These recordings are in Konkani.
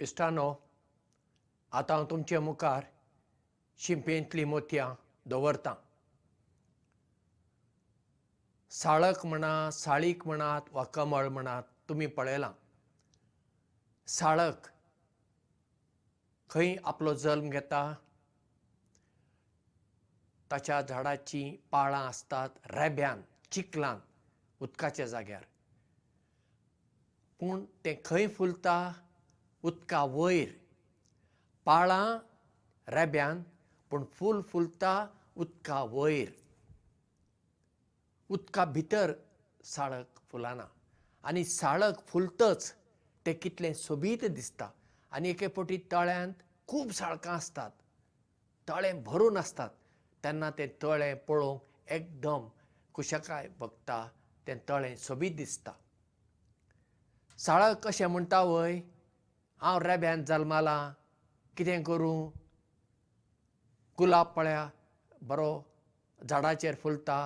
इश्टानो आतां हांव तुमचे मुखार शिंपेंतलीं मोतयां दवरतां. साळक म्हणा साळीक म्हणात वा कमळ म्हणात तुमी पळयलां. साळक खंय आपलो जल्म घेता? ताच्या झाडाचीं पाळां आसतात रेब्यान चिखलान उदकाच्या जाग्यार. पूण तें खंय फुलता उदका वयर. पाळां रेब्यान पूण फूल फुलता उदका वयर. उदका भितर साळक फुलना. आनी साळक फुलतच तें कितलें सोबीत दिसता. आनी एके फावटी तळ्यांत खूब साळकां आसतात तळें भरून आसतात तेन्ना तें तळें पळोवंक एकदम कुशकाय भोगता तें तळें सोबीत दिसता. साळक अशें म्हणटा वय हांव रेब्यान जल्मालां कितें करूं? गुलाब पळया बरो झाडाचेर फुलता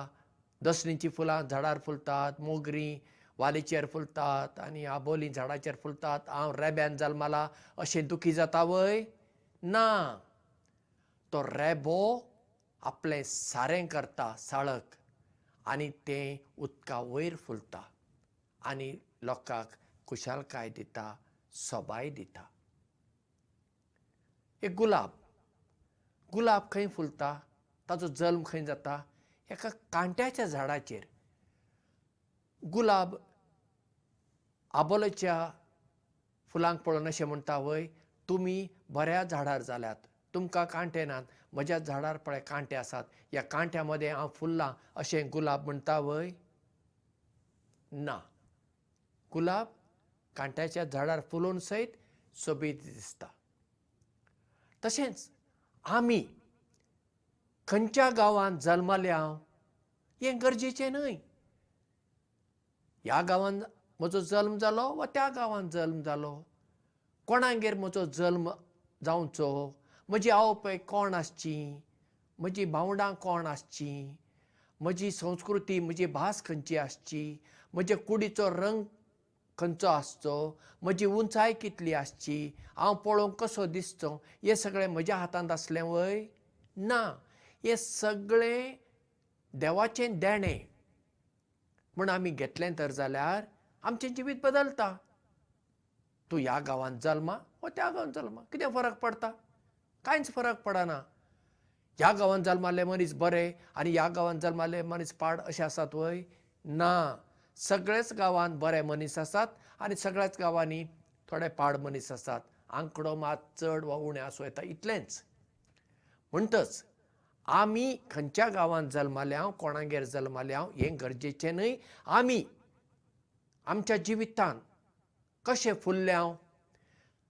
दसणीचीं फुलां झाडार फुलतात मोगरीं वालीचेर फुलतात आनी आबोलीं झाडाचेर फुलतात. हांव रेब्यान जल्माला अशें दुखी जाता वय? ना. तो रेबो आपलें सारें करता साळक आनी तें उदका वयर फुलता आनी लोकांक खुशालकाय दिता सोबाय दिता। एक गुलाब गुलाब खंय फुलता ताचो जल्म खंय जाता एका कांट्याच्या झाडाचेर गुलाब आबोलेच्या फुलांक पळोवन अशें म्हणटा वय तुमी बऱ्या झाडार जाल्यात तुमकां कांटे नात म्हज्या झाडार पळय कांटे आसात ह्या कांट्या मदें हांव फुल्लां अशें गुलाब म्हणटा वय? ना. गुलाब कांट्याच्या झाडार फुलोवन सयत सोबीत दिसता। तशेंच आमी खंयच्या गांवांत जल्मल्या हें गरजेचें न्हय। ह्या गांवांत म्हजो जल्म जालो वा त्या गांवांत जल्म जालो? कोणागेर म्हजो जल्म जावचो? म्हजी आवय कोण आसची? म्हजी भावंडां कोण आसचीं? म्हजी संस्कृती म्हजी भास खंयची आसची? म्हजे कुडीचो रंग खंयचो आसचो म्हजी उंचाय कितली आसची हांव पळोवंक कसो दिसचो हें सगळें म्हज्या हातांत आसलें वय? ना. हें सगळें देवाचें देणें. म्हूण आमी घेतलें तर जाल्यार आमचें जिवीत बदलता. तूं ह्या गांवांत जल्मा वा त्या गांवांत जल्मा? कितें फरक पडटा कांयच फरक पडना. ह्या गांवांत जल्माले मनीस बरे आनी ह्या गांवांत जल्माले मनीस पाड अशें आसात वय? ना सगळेच गांवांत बरे मनीस आसात आनी सगळ्याच गांवांनी थोडे पाड मनीस आसात. आंकडो मात चड वा उणें आसूं येता इतलेंच. म्हणटच आमी खंयच्या गांवांत जल्माल्या कोणागेर जल्माल्या हें गरजेचें न्हय. आमी आमच्या जिवितांत कशें फुल्ल्या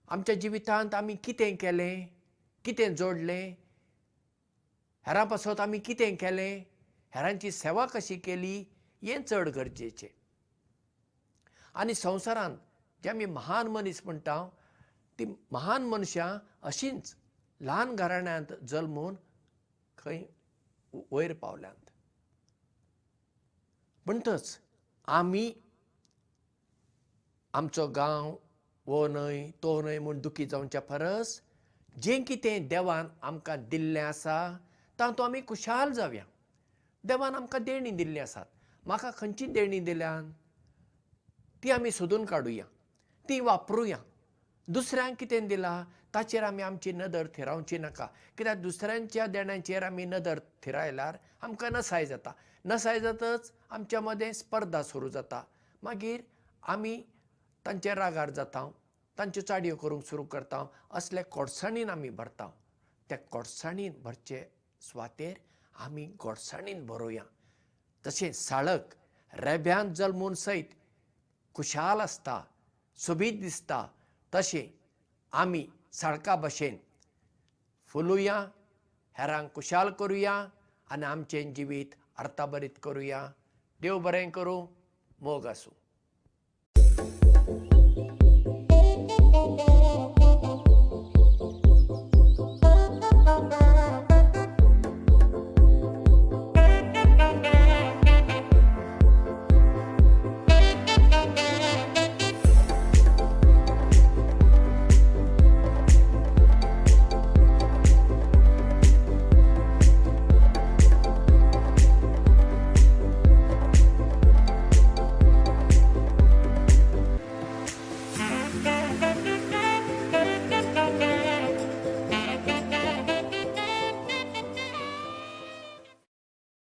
आमच्या जिवितांत आमी कितें केलें? कितें जोडलें? हेरां पासत आमी कितें केलें? हेरांची सेवा कशी केली हें चड गरजेचें. आनी संवसारांत जे आमी महान मनीस म्हणटा तीं महान मनशां अशींच ल्हान घराण्यांत जल्मून खंय वयर पावल्यांत. म्हणटच आमी आमचो गांव वो न्हय तो न्हय म्हूण दुखी जावच्या परस जें कितें देवान आमकां दिल्लें आसा तातूंत आमी खुशाल जावया. देवान आमकां देणी दिल्लीं आसात म्हाका खंयची देणी दिल्यान ती आमी सोदून काडुया ती वापरुया. दुसऱ्यांक कितें दिलां ताचेर आमी आमची नदर थिरावची नाका. कित्याक दुसऱ्यांच्या देण्याचेर आमी नदर थिरायल्यार आमकां नसाय जाता. नसाय जातच आमच्या मदें स्पर्धा सुरू जाता. मागीर आमी तांचे रागार जाता तांच्यो चाडयो करूंक सुरू करता असले कोडसाणीन आमी भरता त्या कोडसाणीन भरचे सुवातेर आमी गोडसाणीन बरोवया तशें साळक रेब्यान जल्मून सयत खुशाल आसता सोबीत दिसता तशें आमी साळका भशेन फुलुया हेरांक खुशाल करुया आनी आमचें जिवीत अर्थाभरीत करुया. देव बरें करूं मोग आसूं